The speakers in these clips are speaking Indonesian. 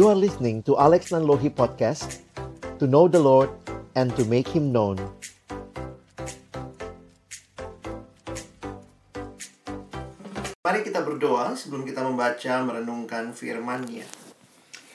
You are listening to Alex Nanlohi Podcast To know the Lord and to make Him known Mari kita berdoa sebelum kita membaca merenungkan firman-Nya.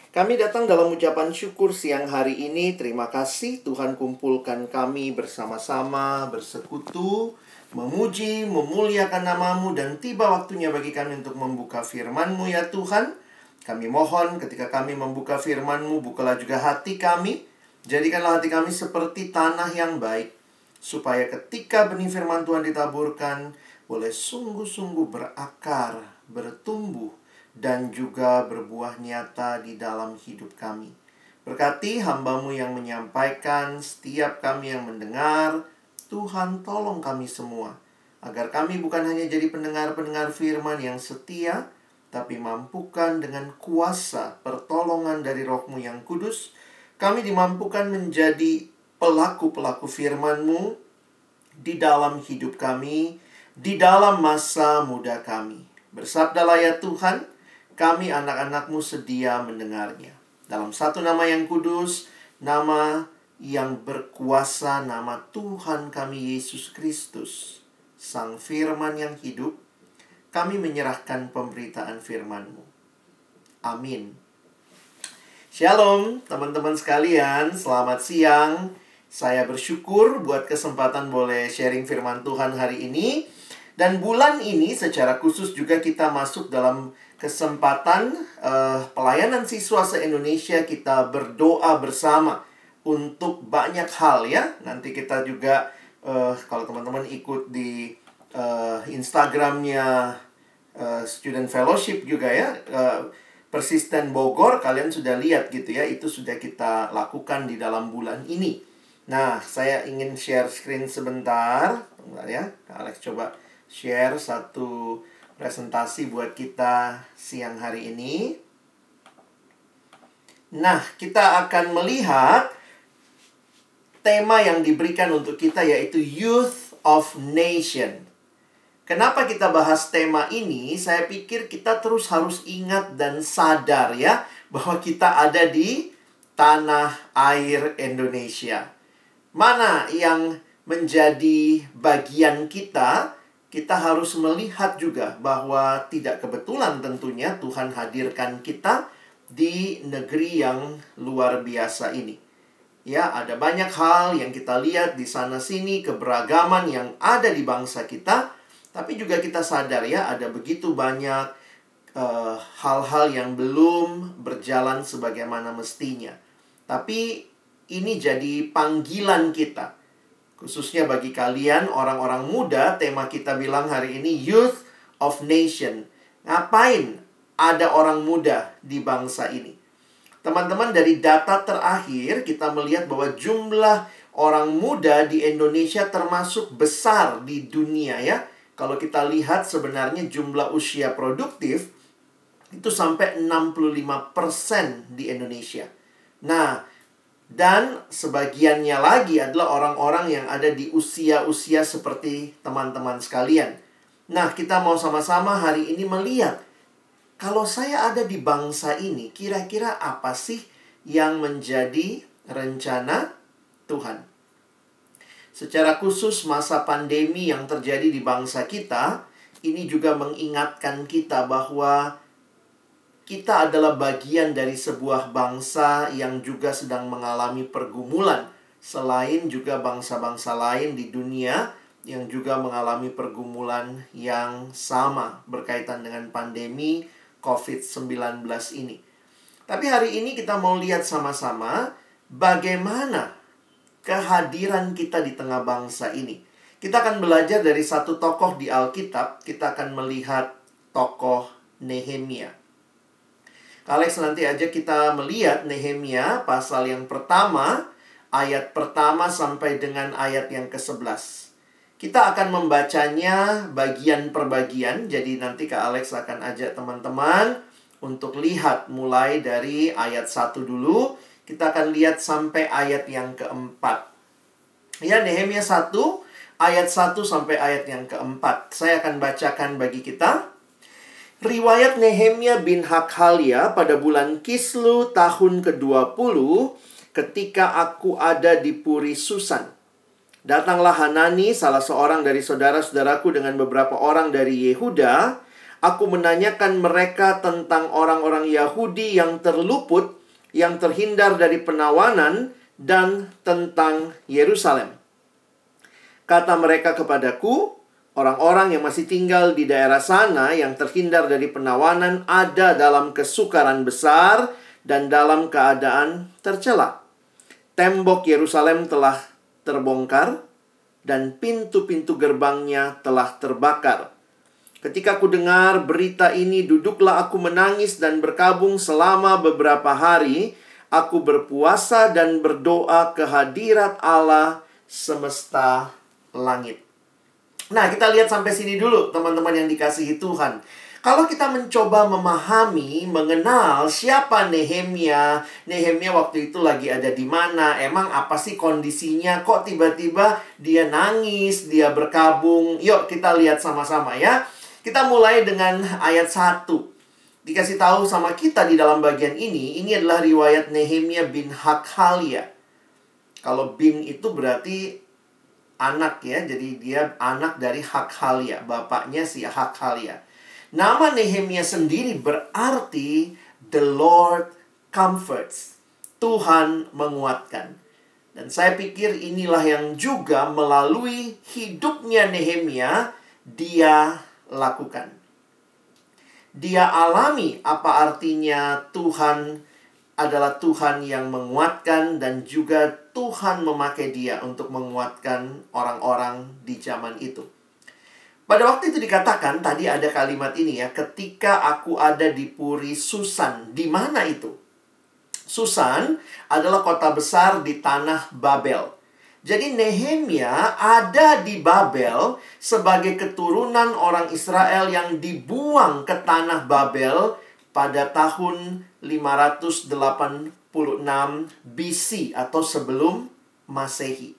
Kami datang dalam ucapan syukur siang hari ini. Terima kasih Tuhan kumpulkan kami bersama-sama, bersekutu, memuji, memuliakan namamu, dan tiba waktunya bagi kami untuk membuka firman-Mu ya Tuhan. Kami mohon ketika kami membuka firman-Mu, bukalah juga hati kami. Jadikanlah hati kami seperti tanah yang baik. Supaya ketika benih firman Tuhan ditaburkan, boleh sungguh-sungguh berakar, bertumbuh, dan juga berbuah nyata di dalam hidup kami. Berkati hambamu yang menyampaikan, setiap kami yang mendengar, Tuhan tolong kami semua. Agar kami bukan hanya jadi pendengar-pendengar firman yang setia, tapi mampukan dengan kuasa pertolongan dari rohmu yang kudus, kami dimampukan menjadi pelaku-pelaku firman-Mu di dalam hidup kami, di dalam masa muda kami. Bersabdalah ya Tuhan, kami anak-anakmu sedia mendengarnya. Dalam satu nama yang kudus, nama yang berkuasa, nama Tuhan kami Yesus Kristus, Sang Firman yang hidup, kami menyerahkan pemberitaan firman-Mu. Amin. Shalom teman-teman sekalian, selamat siang. Saya bersyukur buat kesempatan boleh sharing firman Tuhan hari ini. Dan bulan ini secara khusus juga kita masuk dalam kesempatan uh, pelayanan siswa se-Indonesia kita berdoa bersama untuk banyak hal ya. Nanti kita juga uh, kalau teman-teman ikut di uh, Instagramnya uh, Student Fellowship juga ya. Uh, Persisten Bogor kalian sudah lihat gitu ya. Itu sudah kita lakukan di dalam bulan ini. Nah, saya ingin share screen sebentar. Tunggu ya. Alex coba share satu presentasi buat kita siang hari ini. Nah, kita akan melihat tema yang diberikan untuk kita yaitu Youth of Nation. Kenapa kita bahas tema ini? Saya pikir kita terus harus ingat dan sadar ya bahwa kita ada di tanah air Indonesia. Mana yang menjadi bagian kita kita harus melihat juga bahwa tidak kebetulan tentunya Tuhan hadirkan kita di negeri yang luar biasa ini. Ya, ada banyak hal yang kita lihat di sana sini, keberagaman yang ada di bangsa kita, tapi juga kita sadar ya ada begitu banyak hal hal-hal yang belum berjalan sebagaimana mestinya. Tapi ini jadi panggilan kita Khususnya bagi kalian orang-orang muda, tema kita bilang hari ini Youth of Nation. Ngapain ada orang muda di bangsa ini? Teman-teman dari data terakhir kita melihat bahwa jumlah orang muda di Indonesia termasuk besar di dunia ya. Kalau kita lihat sebenarnya jumlah usia produktif itu sampai 65% di Indonesia. Nah, dan sebagiannya lagi adalah orang-orang yang ada di usia-usia seperti teman-teman sekalian. Nah, kita mau sama-sama hari ini melihat kalau saya ada di bangsa ini, kira-kira apa sih yang menjadi rencana Tuhan? Secara khusus masa pandemi yang terjadi di bangsa kita, ini juga mengingatkan kita bahwa kita adalah bagian dari sebuah bangsa yang juga sedang mengalami pergumulan, selain juga bangsa-bangsa lain di dunia yang juga mengalami pergumulan yang sama berkaitan dengan pandemi COVID-19 ini. Tapi hari ini kita mau lihat sama-sama bagaimana kehadiran kita di tengah bangsa ini. Kita akan belajar dari satu tokoh di Alkitab, kita akan melihat tokoh Nehemia. Alex nanti aja kita melihat Nehemia pasal yang pertama, ayat pertama sampai dengan ayat yang ke-11. Kita akan membacanya bagian per bagian, jadi nanti Kak Alex akan ajak teman-teman untuk lihat mulai dari ayat 1 dulu. Kita akan lihat sampai ayat yang keempat. Ya, Nehemia 1, ayat 1 sampai ayat yang keempat. Saya akan bacakan bagi kita. Riwayat Nehemia bin Hakhalia pada bulan Kislu tahun ke-20 ketika aku ada di Puri Susan. Datanglah Hanani, salah seorang dari saudara-saudaraku dengan beberapa orang dari Yehuda. Aku menanyakan mereka tentang orang-orang Yahudi yang terluput, yang terhindar dari penawanan, dan tentang Yerusalem. Kata mereka kepadaku, Orang-orang yang masih tinggal di daerah sana yang terhindar dari penawanan ada dalam kesukaran besar dan dalam keadaan tercela. Tembok Yerusalem telah terbongkar dan pintu-pintu gerbangnya telah terbakar. Ketika ku dengar berita ini, duduklah aku menangis dan berkabung selama beberapa hari. Aku berpuasa dan berdoa kehadirat Allah semesta langit. Nah, kita lihat sampai sini dulu, teman-teman yang dikasihi Tuhan. Kalau kita mencoba memahami, mengenal siapa Nehemia, Nehemia waktu itu lagi ada di mana, emang apa sih kondisinya, kok tiba-tiba dia nangis, dia berkabung. Yuk kita lihat sama-sama ya. Kita mulai dengan ayat 1. Dikasih tahu sama kita di dalam bagian ini, ini adalah riwayat Nehemia bin Hakhalia. Kalau bin itu berarti anak ya. Jadi dia anak dari Hakhalia, bapaknya si Hakhalia. Nama Nehemia sendiri berarti the Lord comforts. Tuhan menguatkan. Dan saya pikir inilah yang juga melalui hidupnya Nehemia dia lakukan. Dia alami apa artinya Tuhan adalah Tuhan yang menguatkan dan juga Tuhan memakai dia untuk menguatkan orang-orang di zaman itu. Pada waktu itu dikatakan tadi ada kalimat ini ya, ketika aku ada di Puri Susan. Di mana itu? Susan adalah kota besar di tanah Babel. Jadi Nehemia ada di Babel sebagai keturunan orang Israel yang dibuang ke tanah Babel pada tahun 586 BC atau sebelum Masehi.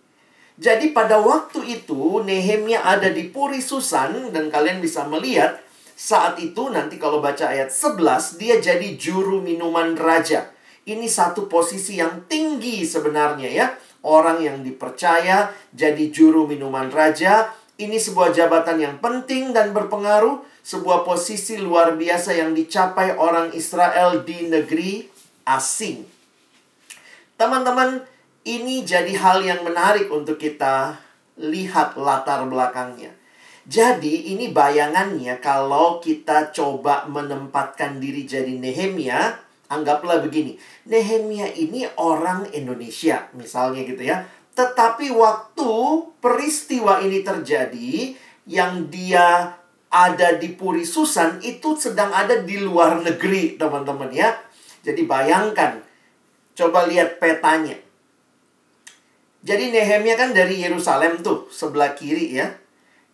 Jadi pada waktu itu Nehemia ada di Puri Susan dan kalian bisa melihat saat itu nanti kalau baca ayat 11 dia jadi juru minuman raja. Ini satu posisi yang tinggi sebenarnya ya. Orang yang dipercaya jadi juru minuman raja. Ini sebuah jabatan yang penting dan berpengaruh sebuah posisi luar biasa yang dicapai orang Israel di negeri asing. Teman-teman, ini jadi hal yang menarik untuk kita lihat latar belakangnya. Jadi, ini bayangannya kalau kita coba menempatkan diri jadi Nehemia, anggaplah begini. Nehemia ini orang Indonesia, misalnya gitu ya. Tetapi waktu peristiwa ini terjadi, yang dia ada di Puri Susan itu sedang ada di luar negeri, teman-teman ya. Jadi bayangkan, coba lihat petanya. Jadi Nehemia kan dari Yerusalem tuh, sebelah kiri ya.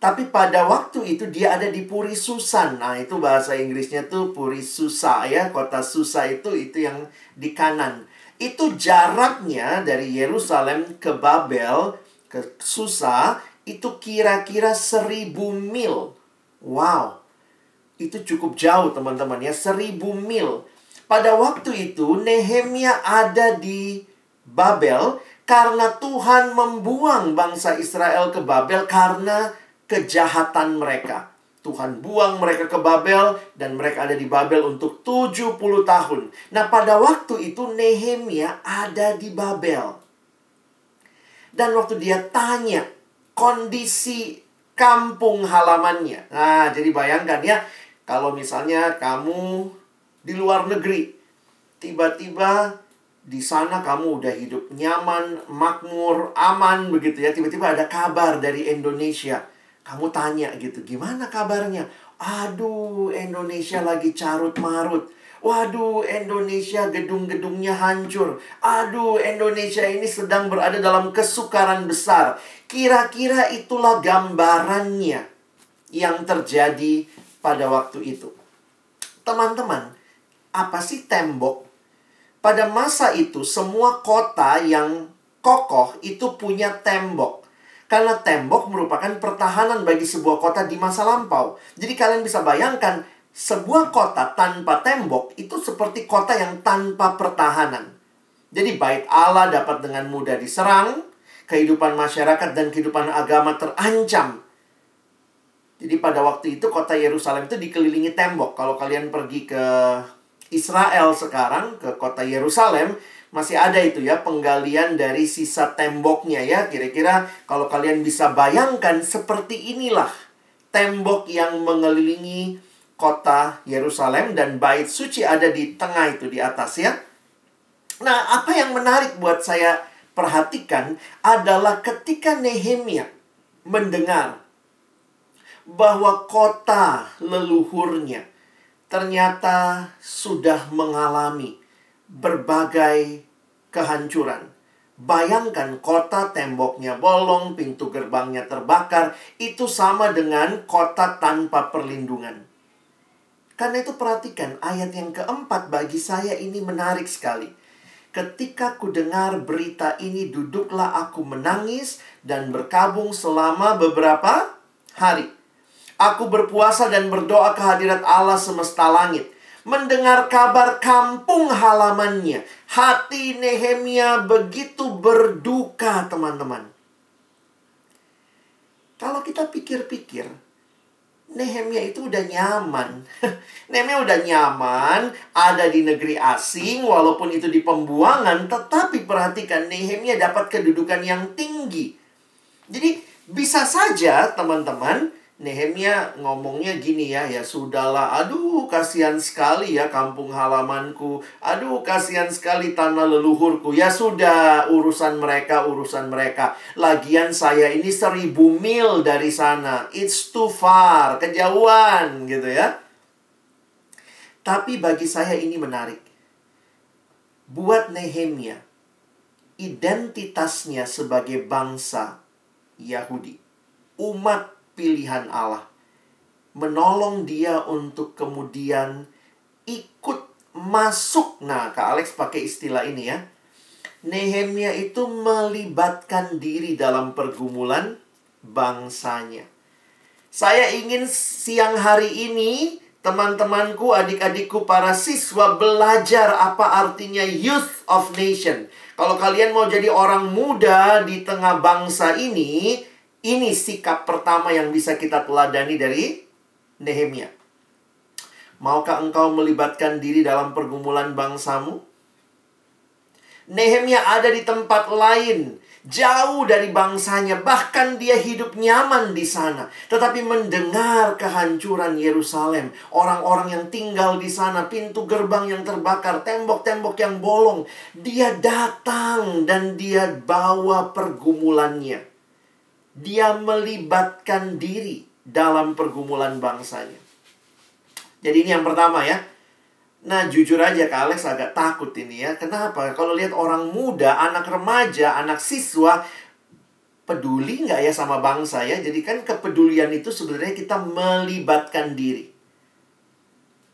Tapi pada waktu itu dia ada di Puri Susan. Nah, itu bahasa Inggrisnya tuh Puri Susa ya. Kota Susa itu itu yang di kanan. Itu jaraknya dari Yerusalem ke Babel, ke Susa, itu kira-kira seribu mil. Wow, itu cukup jauh teman-teman ya, seribu mil. Pada waktu itu Nehemia ada di Babel karena Tuhan membuang bangsa Israel ke Babel karena kejahatan mereka. Tuhan buang mereka ke Babel dan mereka ada di Babel untuk 70 tahun. Nah, pada waktu itu Nehemia ada di Babel. Dan waktu dia tanya kondisi kampung halamannya. Nah, jadi bayangkan ya, kalau misalnya kamu di luar negeri, tiba-tiba di sana kamu udah hidup nyaman, makmur, aman begitu ya. Tiba-tiba ada kabar dari Indonesia. Kamu tanya gitu, gimana kabarnya? Aduh, Indonesia lagi carut marut. Waduh, Indonesia gedung-gedungnya hancur. Aduh, Indonesia ini sedang berada dalam kesukaran besar. Kira-kira itulah gambarannya yang terjadi pada waktu itu. Teman-teman, apa sih tembok? Pada masa itu, semua kota yang kokoh itu punya tembok. Karena tembok merupakan pertahanan bagi sebuah kota di masa lampau. Jadi kalian bisa bayangkan sebuah kota tanpa tembok itu seperti kota yang tanpa pertahanan. Jadi bait Allah dapat dengan mudah diserang, kehidupan masyarakat dan kehidupan agama terancam. Jadi pada waktu itu kota Yerusalem itu dikelilingi tembok. Kalau kalian pergi ke Israel sekarang, ke kota Yerusalem, masih ada itu ya penggalian dari sisa temboknya ya. Kira-kira kalau kalian bisa bayangkan seperti inilah tembok yang mengelilingi kota Yerusalem dan bait suci ada di tengah itu di atas ya. Nah, apa yang menarik buat saya perhatikan adalah ketika Nehemia mendengar bahwa kota leluhurnya ternyata sudah mengalami berbagai kehancuran. Bayangkan kota temboknya bolong, pintu gerbangnya terbakar, itu sama dengan kota tanpa perlindungan. Karena itu perhatikan ayat yang keempat bagi saya ini menarik sekali. Ketika ku dengar berita ini duduklah aku menangis dan berkabung selama beberapa hari. Aku berpuasa dan berdoa kehadirat Allah semesta langit mendengar kabar kampung halamannya. Hati Nehemia begitu berduka, teman-teman. Kalau kita pikir-pikir, Nehemia itu udah nyaman. Nehemia udah nyaman, ada di negeri asing, walaupun itu di pembuangan, tetapi perhatikan Nehemia dapat kedudukan yang tinggi. Jadi bisa saja teman-teman, Nehemia ngomongnya gini ya, ya sudahlah, aduh kasihan sekali ya kampung halamanku, aduh kasihan sekali tanah leluhurku, ya sudah urusan mereka, urusan mereka. Lagian saya ini seribu mil dari sana, it's too far, kejauhan gitu ya. Tapi bagi saya ini menarik. Buat Nehemia, identitasnya sebagai bangsa Yahudi, umat pilihan Allah. Menolong dia untuk kemudian ikut masuk. Nah, Kak Alex pakai istilah ini ya. Nehemia itu melibatkan diri dalam pergumulan bangsanya. Saya ingin siang hari ini teman-temanku, adik-adikku, para siswa belajar apa artinya youth of nation. Kalau kalian mau jadi orang muda di tengah bangsa ini, ini sikap pertama yang bisa kita teladani dari Nehemia. Maukah engkau melibatkan diri dalam pergumulan bangsamu? Nehemia ada di tempat lain, jauh dari bangsanya, bahkan dia hidup nyaman di sana. Tetapi mendengar kehancuran Yerusalem, orang-orang yang tinggal di sana, pintu gerbang yang terbakar, tembok-tembok yang bolong, dia datang dan dia bawa pergumulannya dia melibatkan diri dalam pergumulan bangsanya. Jadi ini yang pertama ya. Nah jujur aja Kak Alex agak takut ini ya. Kenapa? Kalau lihat orang muda, anak remaja, anak siswa, peduli nggak ya sama bangsa ya? Jadi kan kepedulian itu sebenarnya kita melibatkan diri.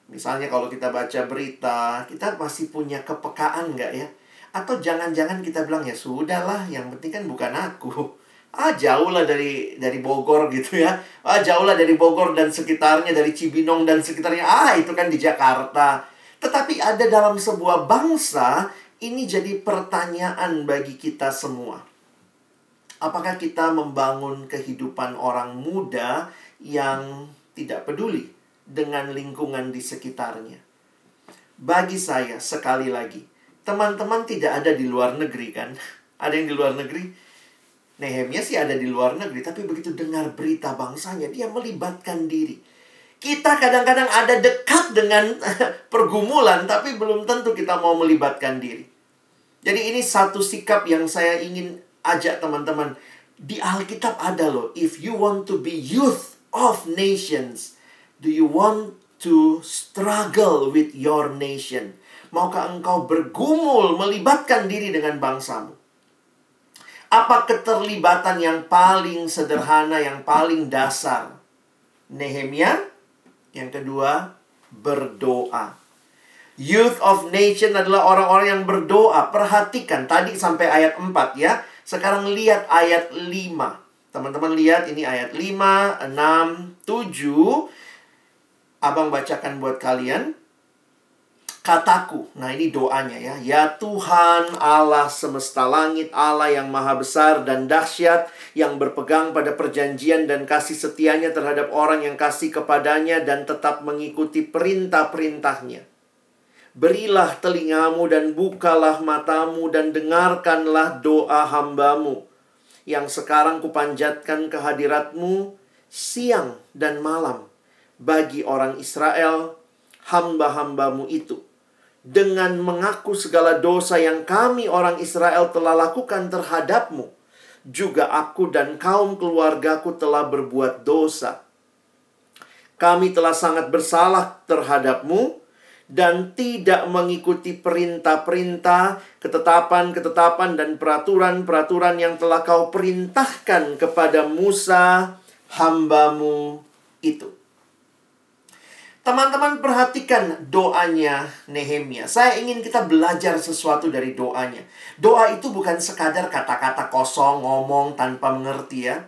Misalnya kalau kita baca berita, kita masih punya kepekaan nggak ya? Atau jangan-jangan kita bilang ya sudahlah, yang penting kan bukan aku ah jauh lah dari dari Bogor gitu ya. Ah jauh lah dari Bogor dan sekitarnya dari Cibinong dan sekitarnya. Ah itu kan di Jakarta. Tetapi ada dalam sebuah bangsa ini jadi pertanyaan bagi kita semua. Apakah kita membangun kehidupan orang muda yang tidak peduli dengan lingkungan di sekitarnya? Bagi saya sekali lagi teman-teman tidak ada di luar negeri kan? Ada yang di luar negeri Nehemia sih ada di luar negeri, tapi begitu dengar berita bangsanya, dia melibatkan diri. Kita kadang-kadang ada dekat dengan pergumulan, tapi belum tentu kita mau melibatkan diri. Jadi ini satu sikap yang saya ingin ajak teman-teman. Di Alkitab ada loh, if you want to be youth of nations, do you want to struggle with your nation? Maukah engkau bergumul melibatkan diri dengan bangsamu? Apa keterlibatan yang paling sederhana, yang paling dasar? Nehemia. Yang kedua, berdoa. Youth of Nation adalah orang-orang yang berdoa. Perhatikan, tadi sampai ayat 4 ya. Sekarang lihat ayat 5. Teman-teman lihat ini ayat 5, 6, 7. Abang bacakan buat kalian kataku. Nah, ini doanya ya. Ya Tuhan Allah semesta langit, Allah yang maha besar dan dahsyat, yang berpegang pada perjanjian dan kasih setianya terhadap orang yang kasih kepadanya dan tetap mengikuti perintah-perintahnya. Berilah telingamu dan bukalah matamu dan dengarkanlah doa hambamu yang sekarang kupanjatkan kehadiratmu siang dan malam bagi orang Israel, hamba-hambamu itu. Dengan mengaku segala dosa yang kami orang Israel telah lakukan terhadapmu. Juga aku dan kaum keluargaku telah berbuat dosa. Kami telah sangat bersalah terhadapmu dan tidak mengikuti perintah-perintah, ketetapan-ketetapan, dan peraturan-peraturan yang telah kau perintahkan kepada Musa, hambamu itu. Teman-teman perhatikan doanya Nehemia. Saya ingin kita belajar sesuatu dari doanya. Doa itu bukan sekadar kata-kata kosong, ngomong tanpa mengerti ya.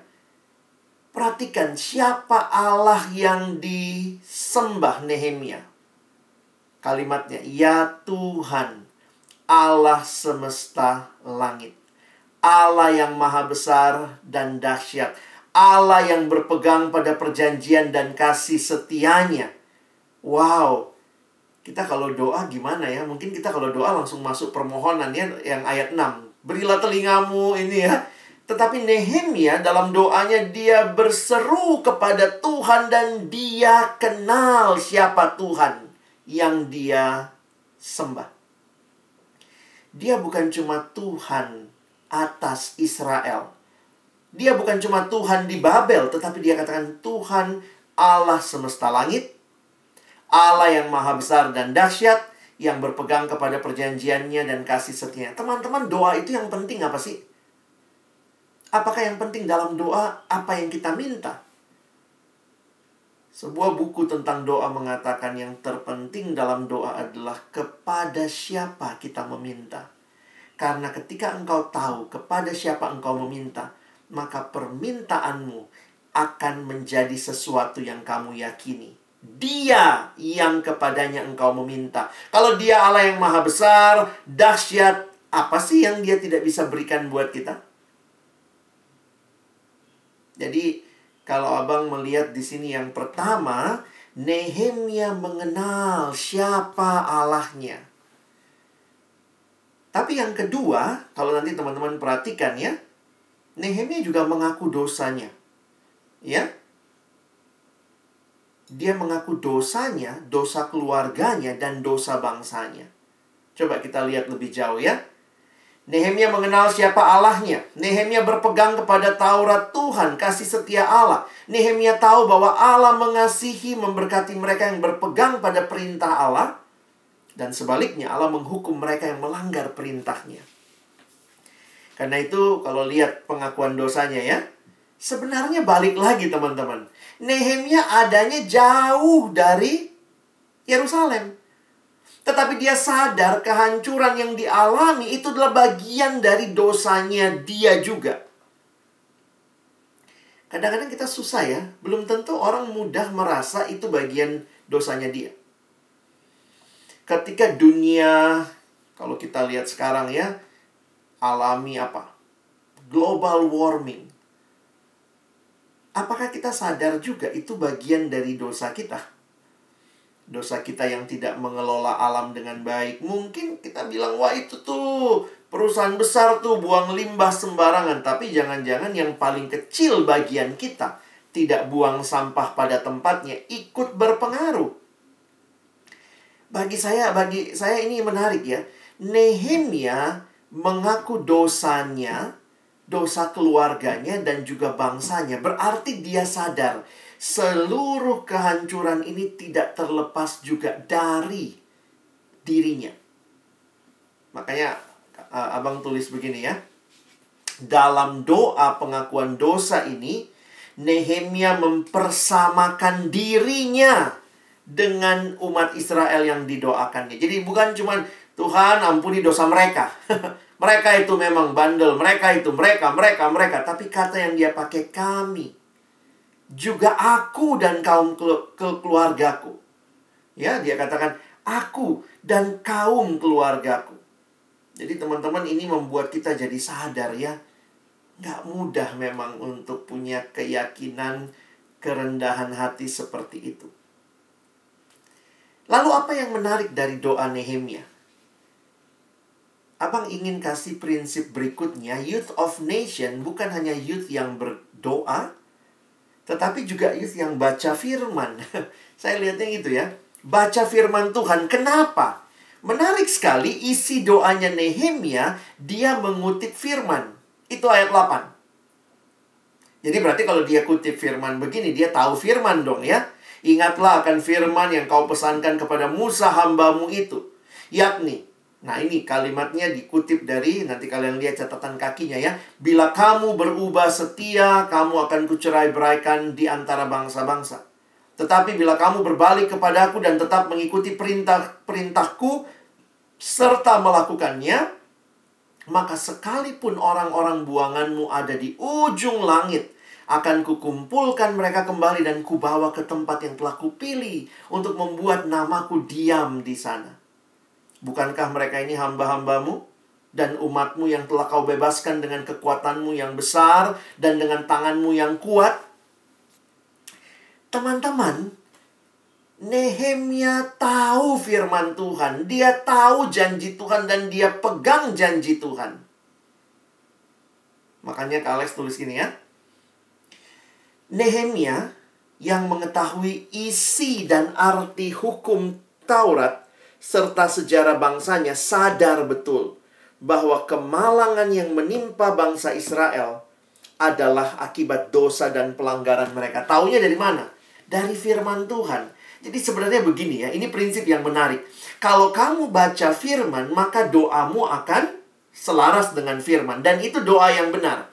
Perhatikan siapa Allah yang disembah Nehemia. Kalimatnya, Ya Tuhan, Allah semesta langit. Allah yang maha besar dan dahsyat. Allah yang berpegang pada perjanjian dan kasih setianya Wow. Kita kalau doa gimana ya? Mungkin kita kalau doa langsung masuk permohonan ya yang ayat 6. Berilah telingamu ini ya. Tetapi Nehemia dalam doanya dia berseru kepada Tuhan dan dia kenal siapa Tuhan yang dia sembah. Dia bukan cuma Tuhan atas Israel. Dia bukan cuma Tuhan di Babel, tetapi dia katakan Tuhan Allah semesta langit, Allah yang maha besar dan dahsyat yang berpegang kepada perjanjiannya dan kasih setia. Teman-teman, doa itu yang penting apa sih? Apakah yang penting dalam doa apa yang kita minta? Sebuah buku tentang doa mengatakan yang terpenting dalam doa adalah kepada siapa kita meminta. Karena ketika engkau tahu kepada siapa engkau meminta, maka permintaanmu akan menjadi sesuatu yang kamu yakini dia yang kepadanya engkau meminta. Kalau dia Allah yang maha besar, dahsyat, apa sih yang dia tidak bisa berikan buat kita? Jadi, kalau abang melihat di sini yang pertama, Nehemia mengenal siapa Allahnya. Tapi yang kedua, kalau nanti teman-teman perhatikan ya, Nehemia juga mengaku dosanya. Ya, dia mengaku dosanya, dosa keluarganya, dan dosa bangsanya. Coba kita lihat lebih jauh ya. Nehemia mengenal siapa Allahnya. Nehemia berpegang kepada Taurat Tuhan, kasih setia Allah. Nehemia tahu bahwa Allah mengasihi, memberkati mereka yang berpegang pada perintah Allah. Dan sebaliknya, Allah menghukum mereka yang melanggar perintahnya. Karena itu, kalau lihat pengakuan dosanya ya, sebenarnya balik lagi teman-teman. Nehemia adanya jauh dari Yerusalem. Tetapi dia sadar kehancuran yang dialami itu adalah bagian dari dosanya dia juga. Kadang-kadang kita susah ya, belum tentu orang mudah merasa itu bagian dosanya dia. Ketika dunia, kalau kita lihat sekarang ya, alami apa? Global warming. Apakah kita sadar juga itu bagian dari dosa kita? Dosa kita yang tidak mengelola alam dengan baik. Mungkin kita bilang, wah itu tuh perusahaan besar tuh buang limbah sembarangan. Tapi jangan-jangan yang paling kecil bagian kita tidak buang sampah pada tempatnya ikut berpengaruh. Bagi saya, bagi saya ini menarik ya. Nehemia mengaku dosanya dosa keluarganya dan juga bangsanya. Berarti dia sadar seluruh kehancuran ini tidak terlepas juga dari dirinya. Makanya uh, Abang tulis begini ya. Dalam doa pengakuan dosa ini, Nehemia mempersamakan dirinya dengan umat Israel yang didoakannya. Jadi bukan cuma Tuhan ampuni dosa mereka. Mereka itu memang bandel, mereka itu mereka, mereka, mereka. Tapi kata yang dia pakai kami. Juga aku dan kaum ke keluargaku. Ya, dia katakan, aku dan kaum keluargaku. Jadi teman-teman ini membuat kita jadi sadar ya. Nggak mudah memang untuk punya keyakinan kerendahan hati seperti itu. Lalu apa yang menarik dari doa Nehemia? Abang ingin kasih prinsip berikutnya, youth of nation bukan hanya youth yang berdoa, tetapi juga youth yang baca firman. Saya lihatnya gitu ya. Baca firman Tuhan. Kenapa? Menarik sekali isi doanya Nehemia, dia mengutip firman. Itu ayat 8. Jadi berarti kalau dia kutip firman begini, dia tahu firman dong ya. Ingatlah akan firman yang kau pesankan kepada Musa hambamu itu. Yakni, Nah ini kalimatnya dikutip dari, nanti kalian lihat catatan kakinya ya. Bila kamu berubah setia, kamu akan kucerai beraikan di antara bangsa-bangsa. Tetapi bila kamu berbalik kepadaku dan tetap mengikuti perintah-perintahku, serta melakukannya, maka sekalipun orang-orang buanganmu ada di ujung langit, akan kukumpulkan mereka kembali dan kubawa ke tempat yang telah kupilih untuk membuat namaku diam di sana. Bukankah mereka ini hamba-hambamu dan umatmu yang telah kau bebaskan dengan kekuatanmu yang besar dan dengan tanganmu yang kuat? Teman-teman, Nehemia tahu firman Tuhan, dia tahu janji Tuhan dan dia pegang janji Tuhan. Makanya Kak Alex tulis gini ya. Nehemia yang mengetahui isi dan arti hukum Taurat serta sejarah bangsanya sadar betul bahwa kemalangan yang menimpa bangsa Israel adalah akibat dosa dan pelanggaran mereka. Taunya dari mana? Dari firman Tuhan. Jadi sebenarnya begini ya, ini prinsip yang menarik. Kalau kamu baca firman, maka doamu akan selaras dengan firman. Dan itu doa yang benar.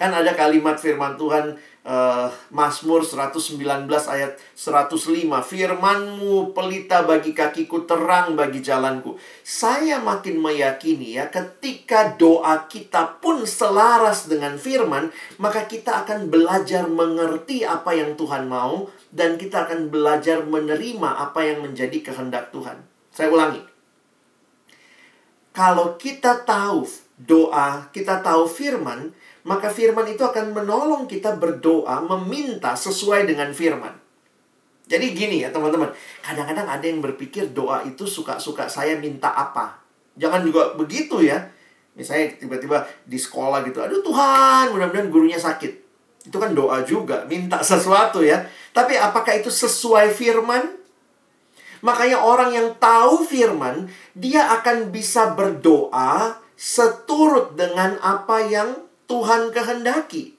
Kan ada kalimat firman Tuhan uh, Mazmur 119 ayat 105 Firmanmu pelita bagi kakiku terang bagi jalanku. Saya makin meyakini ya ketika doa kita pun selaras dengan firman Maka kita akan belajar mengerti apa yang Tuhan mau Dan kita akan belajar menerima apa yang menjadi kehendak Tuhan. Saya ulangi. Kalau kita tahu doa, kita tahu firman, maka firman itu akan menolong kita berdoa, meminta sesuai dengan firman. Jadi gini ya teman-teman, kadang-kadang ada yang berpikir doa itu suka-suka saya minta apa. Jangan juga begitu ya. Misalnya tiba-tiba di sekolah gitu, aduh Tuhan, mudah-mudahan gurunya sakit. Itu kan doa juga, minta sesuatu ya. Tapi apakah itu sesuai firman? Makanya orang yang tahu firman, dia akan bisa berdoa seturut dengan apa yang Tuhan kehendaki.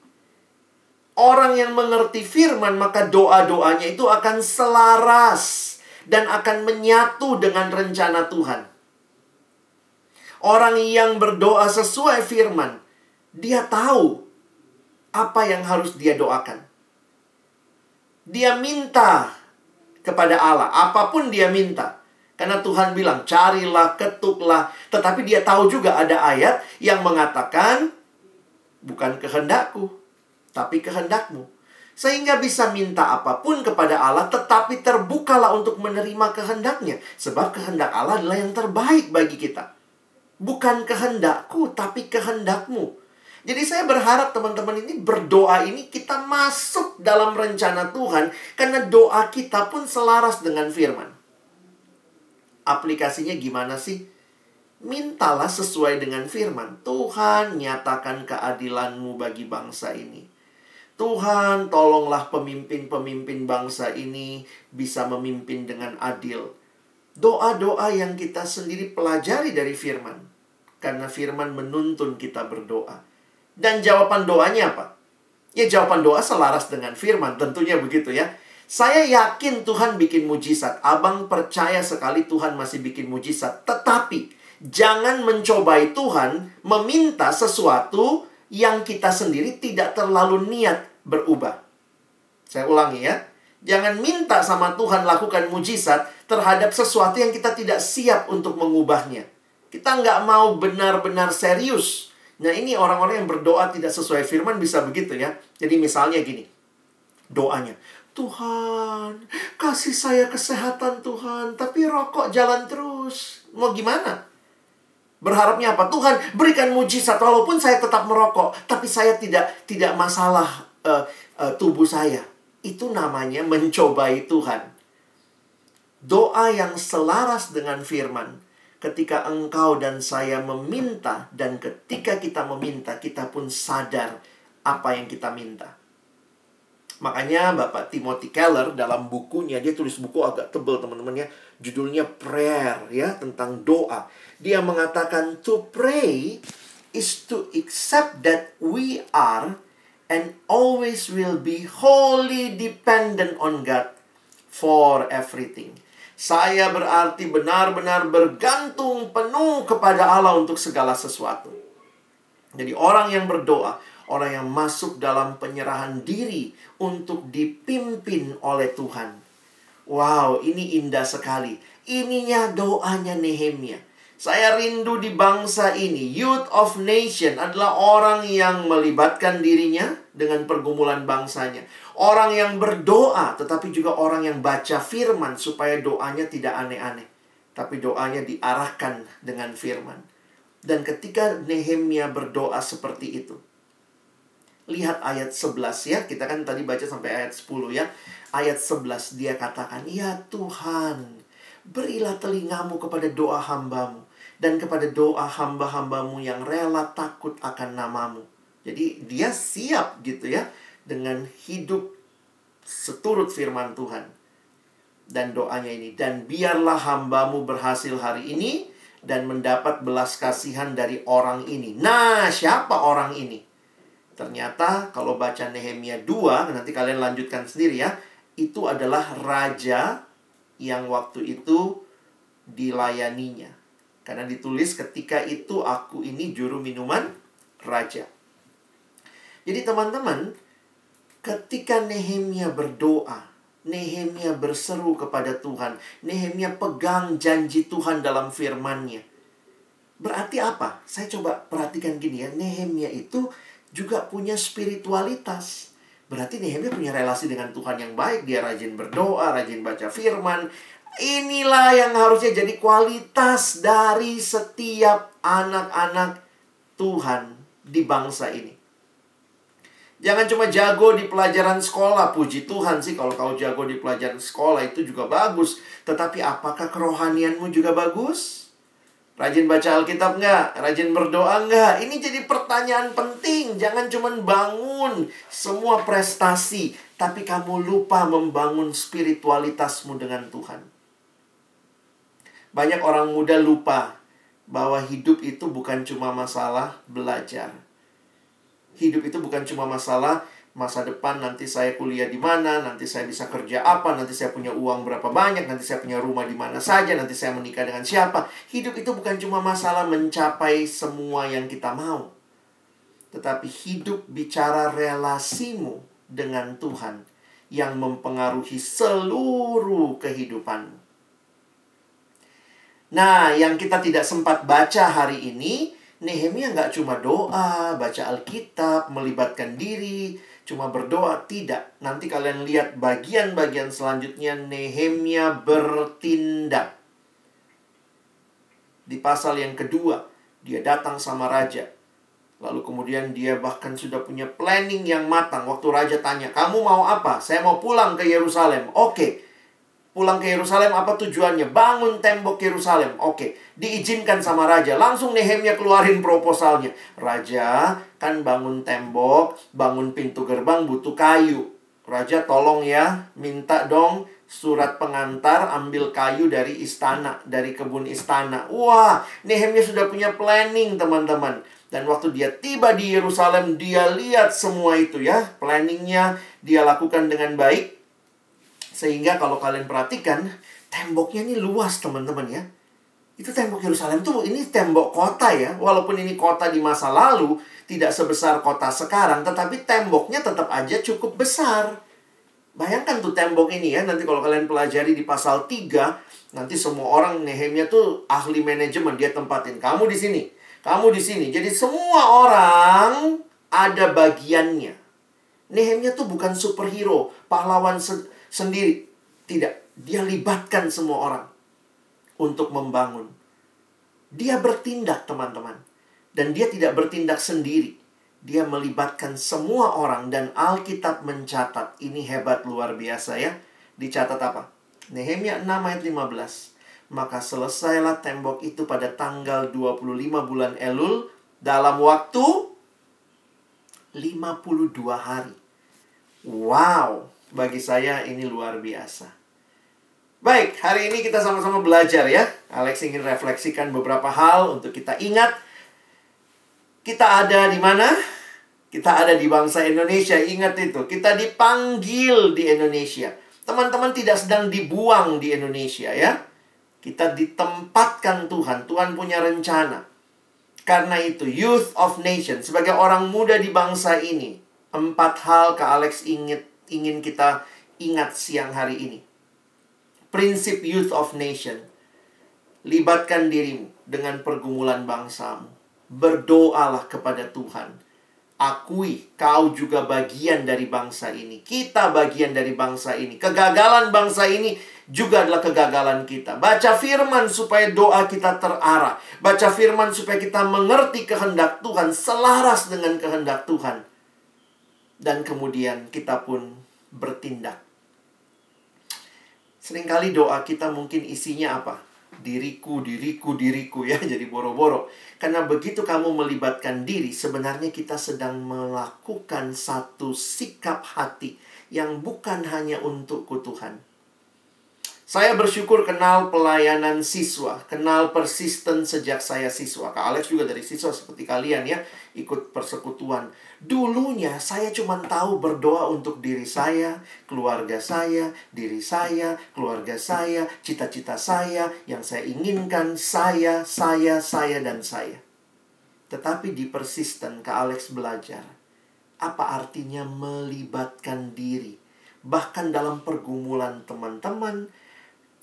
Orang yang mengerti firman, maka doa-doanya itu akan selaras dan akan menyatu dengan rencana Tuhan. Orang yang berdoa sesuai firman, dia tahu apa yang harus dia doakan. Dia minta kepada Allah, apa pun dia minta. Karena Tuhan bilang, carilah, ketuklah. Tetapi dia tahu juga ada ayat yang mengatakan, bukan kehendakku, tapi kehendakmu. Sehingga bisa minta apa pun kepada Allah, tetapi terbukalah untuk menerima kehendaknya. Sebab kehendak Allah adalah yang terbaik bagi kita. Bukan kehendakku, tapi kehendakmu. Jadi saya berharap teman-teman ini berdoa ini kita masuk dalam rencana Tuhan. Karena doa kita pun selaras dengan firman. Aplikasinya gimana sih? Mintalah sesuai dengan firman. Tuhan, nyatakan keadilanmu bagi bangsa ini. Tuhan, tolonglah pemimpin-pemimpin bangsa ini bisa memimpin dengan adil. Doa-doa yang kita sendiri pelajari dari firman. Karena firman menuntun kita berdoa. Dan jawaban doanya apa? Ya jawaban doa selaras dengan firman, tentunya begitu ya. Saya yakin Tuhan bikin mujizat. Abang percaya sekali Tuhan masih bikin mujizat. Tetapi jangan mencobai Tuhan meminta sesuatu yang kita sendiri tidak terlalu niat berubah. Saya ulangi ya. Jangan minta sama Tuhan lakukan mujizat terhadap sesuatu yang kita tidak siap untuk mengubahnya. Kita nggak mau benar-benar serius. Nah ini orang-orang yang berdoa tidak sesuai firman bisa begitu ya. Jadi misalnya gini. Doanya. Tuhan, kasih saya kesehatan Tuhan, tapi rokok jalan terus. Mau gimana? Berharapnya apa? Tuhan, berikan mujizat walaupun saya tetap merokok, tapi saya tidak tidak masalah uh, uh, tubuh saya. Itu namanya mencobai Tuhan. Doa yang selaras dengan firman. Ketika engkau dan saya meminta dan ketika kita meminta, kita pun sadar apa yang kita minta. Makanya Bapak Timothy Keller dalam bukunya, dia tulis buku agak tebel teman-teman ya. Judulnya Prayer ya, tentang doa. Dia mengatakan to pray is to accept that we are and always will be wholly dependent on God for everything. Saya berarti benar-benar bergantung penuh kepada Allah untuk segala sesuatu. Jadi orang yang berdoa, orang yang masuk dalam penyerahan diri untuk dipimpin oleh Tuhan. Wow, ini indah sekali. Ininya doanya Nehemia. Saya rindu di bangsa ini. Youth of nation adalah orang yang melibatkan dirinya dengan pergumulan bangsanya. Orang yang berdoa, tetapi juga orang yang baca firman supaya doanya tidak aneh-aneh. Tapi doanya diarahkan dengan firman. Dan ketika Nehemia berdoa seperti itu, Lihat ayat 11 ya. Kita kan tadi baca sampai ayat 10 ya. Ayat 11 dia katakan, "Ya Tuhan, berilah telingamu kepada doa hambamu dan kepada doa hamba-hambamu yang rela takut akan namamu." Jadi dia siap gitu ya dengan hidup seturut firman Tuhan. Dan doanya ini, dan biarlah hambamu berhasil hari ini dan mendapat belas kasihan dari orang ini. Nah, siapa orang ini? Ternyata kalau baca Nehemia 2, nanti kalian lanjutkan sendiri ya. Itu adalah raja yang waktu itu dilayaninya. Karena ditulis ketika itu aku ini juru minuman raja. Jadi teman-teman, ketika Nehemia berdoa, Nehemia berseru kepada Tuhan, Nehemia pegang janji Tuhan dalam firman-Nya. Berarti apa? Saya coba perhatikan gini ya, Nehemia itu juga punya spiritualitas. Berarti Nehemia punya relasi dengan Tuhan yang baik. Dia rajin berdoa, rajin baca firman. Inilah yang harusnya jadi kualitas dari setiap anak-anak Tuhan di bangsa ini. Jangan cuma jago di pelajaran sekolah, puji Tuhan sih kalau kau jago di pelajaran sekolah itu juga bagus. Tetapi apakah kerohanianmu juga bagus? Rajin baca Alkitab nggak? Rajin berdoa nggak? Ini jadi pertanyaan penting. Jangan cuma bangun semua prestasi, tapi kamu lupa membangun spiritualitasmu dengan Tuhan. Banyak orang muda lupa bahwa hidup itu bukan cuma masalah belajar. Hidup itu bukan cuma masalah masa depan nanti saya kuliah di mana, nanti saya bisa kerja apa, nanti saya punya uang berapa banyak, nanti saya punya rumah di mana saja, nanti saya menikah dengan siapa. Hidup itu bukan cuma masalah mencapai semua yang kita mau. Tetapi hidup bicara relasimu dengan Tuhan yang mempengaruhi seluruh kehidupanmu. Nah, yang kita tidak sempat baca hari ini, Nehemia nggak cuma doa, baca Alkitab, melibatkan diri, cuma berdoa tidak. Nanti kalian lihat bagian-bagian selanjutnya Nehemia bertindak. Di pasal yang kedua, dia datang sama raja. Lalu kemudian dia bahkan sudah punya planning yang matang. Waktu raja tanya, "Kamu mau apa?" "Saya mau pulang ke Yerusalem." "Oke." Pulang ke Yerusalem apa tujuannya? Bangun tembok Yerusalem. Oke, diizinkan sama raja. Langsung Nehemia keluarin proposalnya. Raja, kan bangun tembok, bangun pintu gerbang butuh kayu. Raja tolong ya, minta dong surat pengantar ambil kayu dari istana, dari kebun istana. Wah, Nehemia sudah punya planning teman-teman. Dan waktu dia tiba di Yerusalem, dia lihat semua itu ya. Planningnya dia lakukan dengan baik. Sehingga kalau kalian perhatikan, temboknya ini luas teman-teman ya. Itu tembok Yerusalem tuh ini tembok kota ya. Walaupun ini kota di masa lalu, tidak sebesar kota sekarang, tetapi temboknya tetap aja cukup besar. Bayangkan tuh tembok ini ya, nanti kalau kalian pelajari di pasal 3, nanti semua orang Nehemia tuh ahli manajemen, dia tempatin kamu di sini, kamu di sini. Jadi semua orang ada bagiannya. Nehemia tuh bukan superhero, pahlawan se sendiri. Tidak, dia libatkan semua orang untuk membangun. Dia bertindak, teman-teman. Dan dia tidak bertindak sendiri. Dia melibatkan semua orang dan Alkitab mencatat. Ini hebat luar biasa ya. Dicatat apa? Nehemia 6 ayat 15. Maka selesailah tembok itu pada tanggal 25 bulan Elul dalam waktu 52 hari. Wow, bagi saya ini luar biasa. Baik, hari ini kita sama-sama belajar ya. Alex ingin refleksikan beberapa hal untuk kita ingat. Kita ada di mana? Kita ada di bangsa Indonesia. Ingat itu, kita dipanggil di Indonesia. Teman-teman tidak sedang dibuang di Indonesia ya. Kita ditempatkan Tuhan. Tuhan punya rencana. Karena itu, Youth of Nation, sebagai orang muda di bangsa ini, empat hal ke Alex ingin, ingin kita ingat siang hari ini. Prinsip Youth of Nation. Libatkan dirimu dengan pergumulan bangsamu. Berdoalah kepada Tuhan. Akui kau juga bagian dari bangsa ini. Kita bagian dari bangsa ini. Kegagalan bangsa ini juga adalah kegagalan kita. Baca firman supaya doa kita terarah. Baca firman supaya kita mengerti kehendak Tuhan, selaras dengan kehendak Tuhan. Dan kemudian kita pun bertindak. Seringkali doa kita mungkin isinya apa? Diriku, diriku, diriku ya, jadi boro-boro. Karena begitu kamu melibatkan diri, sebenarnya kita sedang melakukan satu sikap hati yang bukan hanya untuk Tuhan saya bersyukur kenal pelayanan siswa, kenal persisten sejak saya siswa. Kak Alex juga dari siswa seperti kalian ya, ikut persekutuan. Dulunya saya cuma tahu berdoa untuk diri saya, keluarga saya, diri saya, keluarga saya, cita-cita saya, yang saya inginkan, saya, saya, saya, dan saya. Tetapi di persisten Kak Alex belajar, apa artinya melibatkan diri. Bahkan dalam pergumulan teman-teman,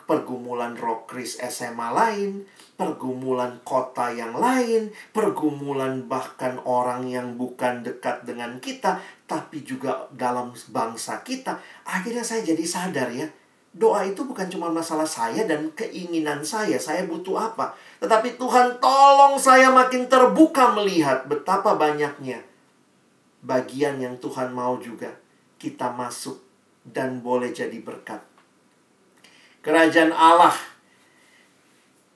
pergumulan rokris SMA lain, pergumulan kota yang lain, pergumulan bahkan orang yang bukan dekat dengan kita, tapi juga dalam bangsa kita. Akhirnya saya jadi sadar ya, doa itu bukan cuma masalah saya dan keinginan saya, saya butuh apa. Tetapi Tuhan tolong saya makin terbuka melihat betapa banyaknya bagian yang Tuhan mau juga kita masuk dan boleh jadi berkat kerajaan Allah.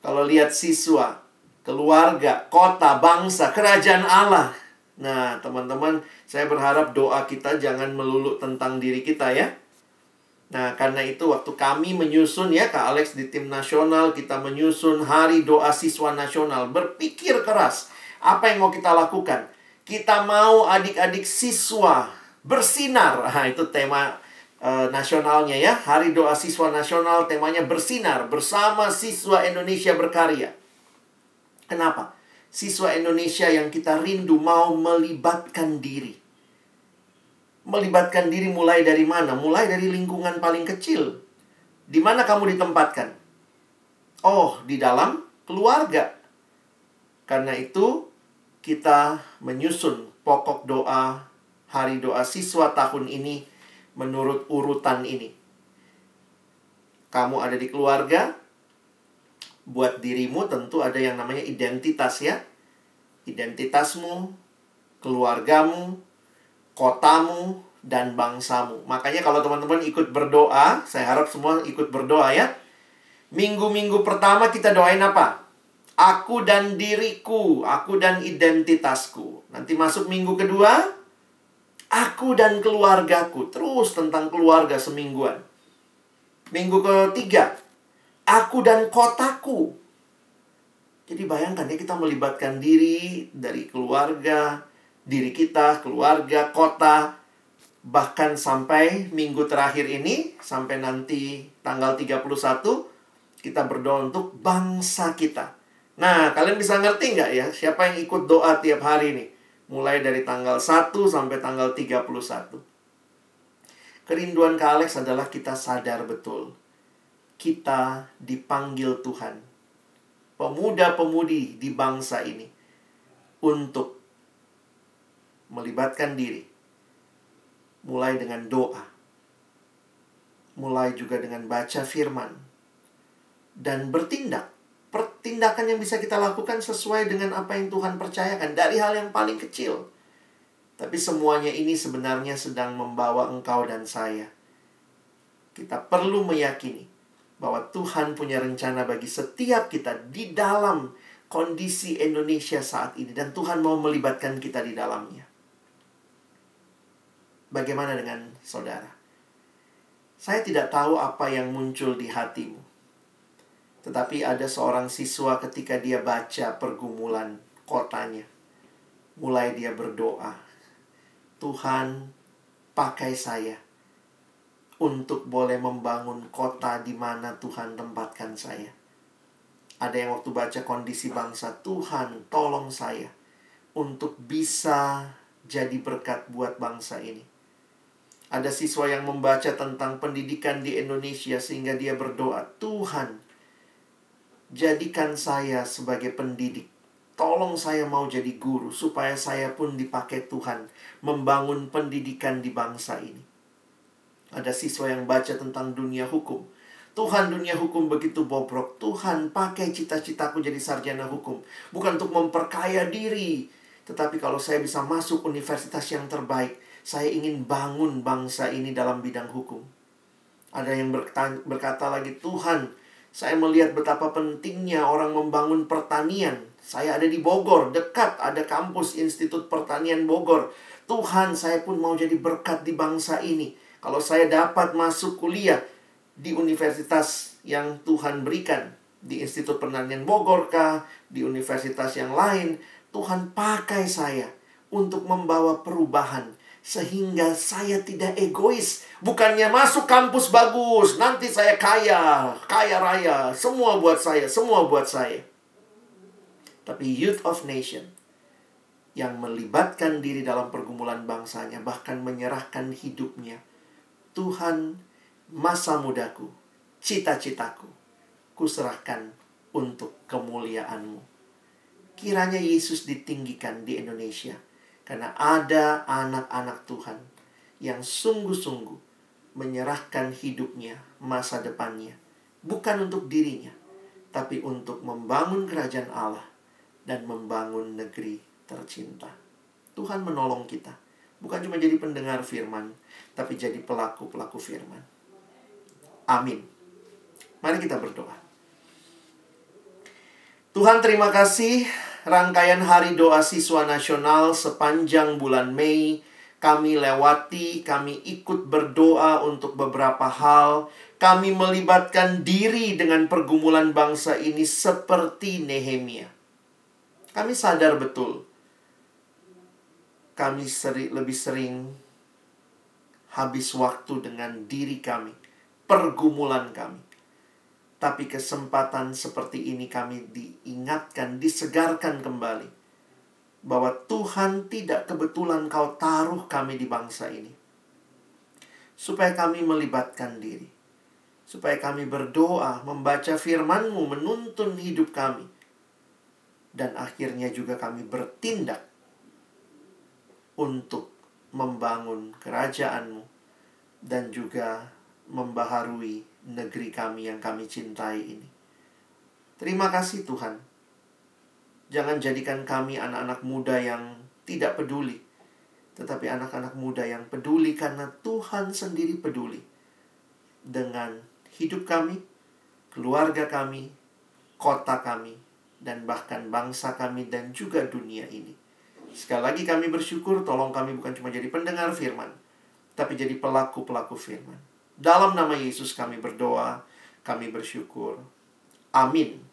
Kalau lihat siswa, keluarga, kota, bangsa, kerajaan Allah. Nah, teman-teman, saya berharap doa kita jangan melulu tentang diri kita ya. Nah, karena itu waktu kami menyusun ya, Kak Alex di tim nasional, kita menyusun hari doa siswa nasional. Berpikir keras, apa yang mau kita lakukan? Kita mau adik-adik siswa bersinar. Nah, itu tema uh, nasionalnya ya. Hari Doa Siswa Nasional temanya bersinar bersama siswa Indonesia berkarya. Kenapa? Siswa Indonesia yang kita rindu mau melibatkan diri. Melibatkan diri mulai dari mana? Mulai dari lingkungan paling kecil. Di mana kamu ditempatkan? Oh, di dalam keluarga. Karena itu, kita menyusun pokok doa hari doa siswa tahun ini menurut urutan ini. Kamu ada di keluarga, buat dirimu tentu ada yang namanya identitas ya. Identitasmu, keluargamu, kotamu, dan bangsamu. Makanya kalau teman-teman ikut berdoa, saya harap semua ikut berdoa ya. Minggu-minggu pertama kita doain apa? Aku dan diriku, aku dan identitasku. Nanti masuk minggu kedua, Aku dan keluargaku. Terus tentang keluarga semingguan. Minggu ketiga. Aku dan kotaku. Jadi bayangkan ya kita melibatkan diri dari keluarga, diri kita, keluarga, kota, bahkan sampai minggu terakhir ini, sampai nanti tanggal 31, kita berdoa untuk bangsa kita. Nah, kalian bisa ngerti nggak ya siapa yang ikut doa tiap hari ini? Mulai dari tanggal 1 sampai tanggal 31. Kerinduan Kak Alex adalah kita sadar betul. Kita dipanggil Tuhan. Pemuda-pemudi di bangsa ini. Untuk melibatkan diri. Mulai dengan doa. mulai juga dengan baca firman dan bertindak. Pertindakan yang bisa kita lakukan sesuai dengan apa yang Tuhan percayakan dari hal yang paling kecil. Tapi semuanya ini sebenarnya sedang membawa engkau dan saya. Kita perlu meyakini bahwa Tuhan punya rencana bagi setiap kita di dalam kondisi Indonesia saat ini dan Tuhan mau melibatkan kita di dalamnya. Bagaimana dengan saudara? Saya tidak tahu apa yang muncul di hatimu. Tetapi ada seorang siswa ketika dia baca pergumulan kotanya. Mulai dia berdoa. Tuhan, pakai saya untuk boleh membangun kota di mana Tuhan tempatkan saya. Ada yang waktu baca kondisi bangsa, Tuhan tolong saya untuk bisa jadi berkat buat bangsa ini. Ada siswa yang membaca tentang pendidikan di Indonesia sehingga dia berdoa, Tuhan, jadikan saya sebagai pendidik. Tolong saya mau jadi guru supaya saya pun dipakai Tuhan membangun pendidikan di bangsa ini. Ada siswa yang baca tentang dunia hukum. Tuhan dunia hukum begitu bobrok. Tuhan pakai cita-citaku jadi sarjana hukum. Bukan untuk memperkaya diri. Tetapi kalau saya bisa masuk universitas yang terbaik, saya ingin bangun bangsa ini dalam bidang hukum. Ada yang berkata lagi, Tuhan, saya melihat betapa pentingnya orang membangun pertanian. Saya ada di Bogor, dekat ada kampus Institut Pertanian Bogor. Tuhan, saya pun mau jadi berkat di bangsa ini. Kalau saya dapat masuk kuliah di universitas yang Tuhan berikan, di Institut Pertanian Bogor kah, di universitas yang lain, Tuhan pakai saya untuk membawa perubahan sehingga saya tidak egois. Bukannya masuk kampus bagus, nanti saya kaya, kaya raya, semua buat saya, semua buat saya. Tapi youth of nation yang melibatkan diri dalam pergumulan bangsanya, bahkan menyerahkan hidupnya. Tuhan, masa mudaku, cita-citaku, kuserahkan untuk kemuliaanmu. Kiranya Yesus ditinggikan di Indonesia karena ada anak-anak Tuhan yang sungguh-sungguh menyerahkan hidupnya, masa depannya, bukan untuk dirinya, tapi untuk membangun kerajaan Allah dan membangun negeri tercinta. Tuhan menolong kita, bukan cuma jadi pendengar firman, tapi jadi pelaku-pelaku firman. Amin. Mari kita berdoa. Tuhan terima kasih rangkaian hari doa siswa nasional sepanjang bulan Mei. Kami lewati, kami ikut berdoa untuk beberapa hal. Kami melibatkan diri dengan pergumulan bangsa ini seperti Nehemia. Kami sadar betul, kami seri, lebih sering habis waktu dengan diri kami, pergumulan kami tapi kesempatan seperti ini kami diingatkan, disegarkan kembali. Bahwa Tuhan tidak kebetulan kau taruh kami di bangsa ini. Supaya kami melibatkan diri. Supaya kami berdoa, membaca firmanmu, menuntun hidup kami. Dan akhirnya juga kami bertindak untuk membangun kerajaanmu dan juga membaharui negeri kami yang kami cintai ini. Terima kasih Tuhan. Jangan jadikan kami anak-anak muda yang tidak peduli, tetapi anak-anak muda yang peduli karena Tuhan sendiri peduli dengan hidup kami, keluarga kami, kota kami, dan bahkan bangsa kami dan juga dunia ini. Sekali lagi kami bersyukur, tolong kami bukan cuma jadi pendengar firman, tapi jadi pelaku-pelaku firman. Dalam nama Yesus kami berdoa, kami bersyukur. Amin.